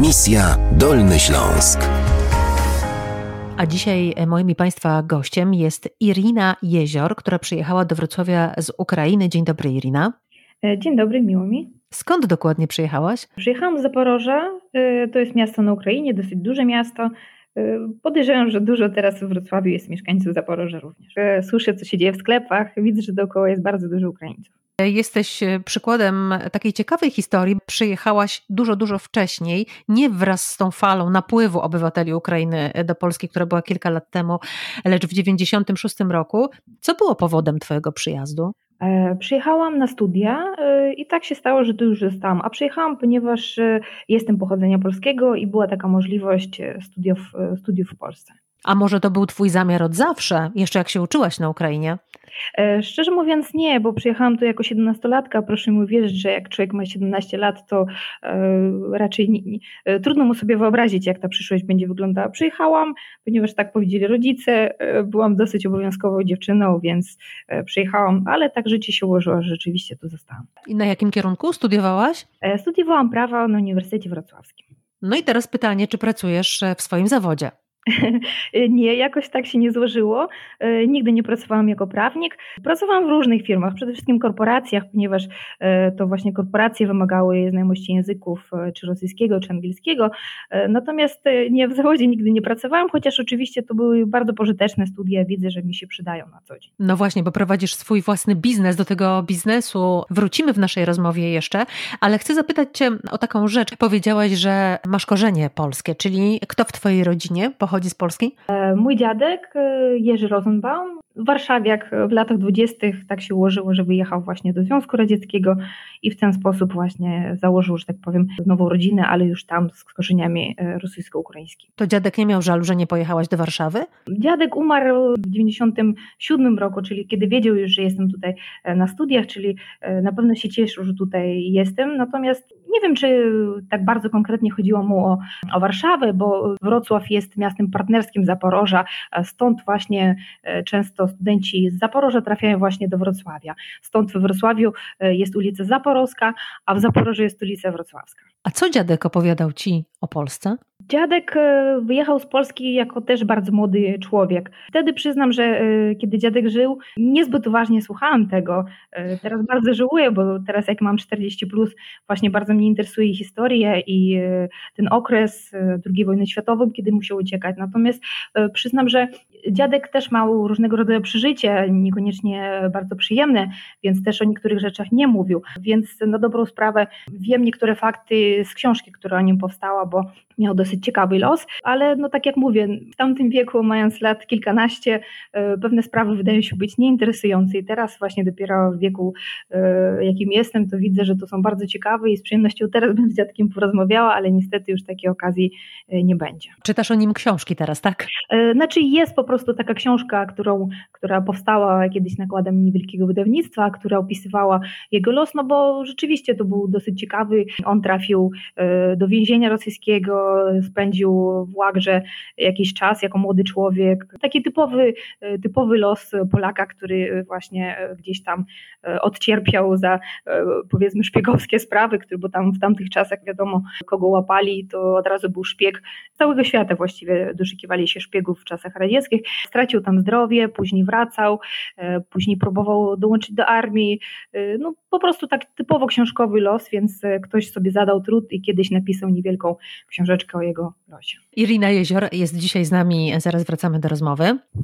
Misja Dolny Śląsk. A dzisiaj moim i Państwa gościem jest Irina Jezior, która przyjechała do Wrocławia z Ukrainy. Dzień dobry, Irina. E, dzień dobry, miło mi. Skąd dokładnie przyjechałaś? Przyjechałam z Zaporoża. E, to jest miasto na Ukrainie, dosyć duże miasto. E, podejrzewam, że dużo teraz w Wrocławiu jest mieszkańców Zaporoża również. Słyszę, co się dzieje w sklepach, widzę, że dookoła jest bardzo dużo Ukraińców. Jesteś przykładem takiej ciekawej historii. Przyjechałaś dużo, dużo wcześniej, nie wraz z tą falą napływu obywateli Ukrainy do Polski, która była kilka lat temu, lecz w 96 roku. Co było powodem Twojego przyjazdu? E, przyjechałam na studia e, i tak się stało, że tu już zostałam. A przyjechałam, ponieważ e, jestem pochodzenia polskiego i była taka możliwość studiów, studiów w Polsce. A może to był Twój zamiar od zawsze, jeszcze jak się uczyłaś na Ukrainie? E, szczerze mówiąc nie, bo przyjechałam tu jako 17-latka. Proszę mi wierzyć, że jak człowiek ma 17 lat, to e, raczej nie, nie, e, trudno mu sobie wyobrazić, jak ta przyszłość będzie wyglądała. Przyjechałam, ponieważ tak powiedzieli rodzice, byłam dosyć obowiązkową dziewczyną, więc przyjechałam, ale tak życie się ułożyło, że rzeczywiście tu zostałam. I na jakim kierunku studiowałaś? Studiowałam prawo na Uniwersytecie Wrocławskim. No i teraz pytanie, czy pracujesz w swoim zawodzie? nie, jakoś tak się nie złożyło. E, nigdy nie pracowałam jako prawnik. Pracowałam w różnych firmach, przede wszystkim korporacjach, ponieważ e, to właśnie korporacje wymagały znajomości języków e, czy rosyjskiego, czy angielskiego. Natomiast nie w zawodzie nigdy nie pracowałam, chociaż oczywiście to były bardzo pożyteczne studia. Widzę, że mi się przydają na co dzień. No właśnie, bo prowadzisz swój własny biznes. Do tego biznesu wrócimy w naszej rozmowie jeszcze, ale chcę zapytać Cię o taką rzecz. Powiedziałaś, że masz korzenie polskie, czyli kto w Twojej rodzinie pochodzi pochodzi z Polski? E, mój dziadek e, Jerzy Rosenbaum w Warszawie, jak w latach dwudziestych tak się ułożyło, że wyjechał właśnie do Związku Radzieckiego i w ten sposób właśnie założył, że tak powiem, nową rodzinę, ale już tam z korzeniami e, rosyjsko-ukraińskimi. To dziadek nie miał żalu, że nie pojechałaś do Warszawy? Dziadek umarł w 97 roku, czyli kiedy wiedział już, że jestem tutaj na studiach, czyli na pewno się cieszył, że tutaj jestem, natomiast nie wiem, czy tak bardzo konkretnie chodziło mu o, o Warszawę, bo Wrocław jest miastem partnerskim Zaporoża, stąd właśnie e, często studenci z Zaporoża trafiają właśnie do Wrocławia. Stąd we Wrocławiu e, jest ulica Zaporowska, a w Zaporożu jest ulica Wrocławska. A co dziadek opowiadał ci o Polsce? Dziadek e, wyjechał z Polski jako też bardzo młody człowiek. Wtedy przyznam, że e, kiedy dziadek żył, niezbyt uważnie słuchałam tego. E, teraz bardzo żałuję, bo teraz jak mam 40, plus, właśnie bardzo mnie interesuje historia i ten okres II wojny światowej, kiedy musiał uciekać. Natomiast przyznam, że dziadek też miał różnego rodzaju przeżycie, niekoniecznie bardzo przyjemne, więc też o niektórych rzeczach nie mówił. Więc na dobrą sprawę wiem niektóre fakty z książki, która o nim powstała, bo miał dosyć ciekawy los, ale no tak jak mówię, w tamtym wieku, mając lat kilkanaście, e, pewne sprawy wydają się być nieinteresujące i teraz właśnie dopiero w wieku, e, jakim jestem, to widzę, że to są bardzo ciekawe i z przyjemnością teraz bym z dziadkiem porozmawiała, ale niestety już takiej okazji e, nie będzie. Czytasz o nim książki teraz, tak? Znaczy jest po prostu taka książka, którą, która powstała kiedyś nakładem niewielkiego wydawnictwa, która opisywała jego los, no bo rzeczywiście to był dosyć ciekawy. On trafił do więzienia rosyjskiego, spędził w Łagrze jakiś czas jako młody człowiek. Taki typowy, typowy los Polaka, który właśnie gdzieś tam odcierpiał za powiedzmy szpiegowskie sprawy, który, bo tam w tamtych czasach wiadomo, kogo łapali, to od razu był szpieg. Całego świata właściwie doszukiwali się szpiegów w czasach radzieckich. Stracił tam zdrowie, później wracał, później próbował dołączyć do armii. No po prostu tak typowo książkowy los, więc ktoś sobie zadał trud i kiedyś napisał niewielką książeczkę o jego losie. Irina Jezior jest dzisiaj z nami, zaraz wracamy do rozmowy.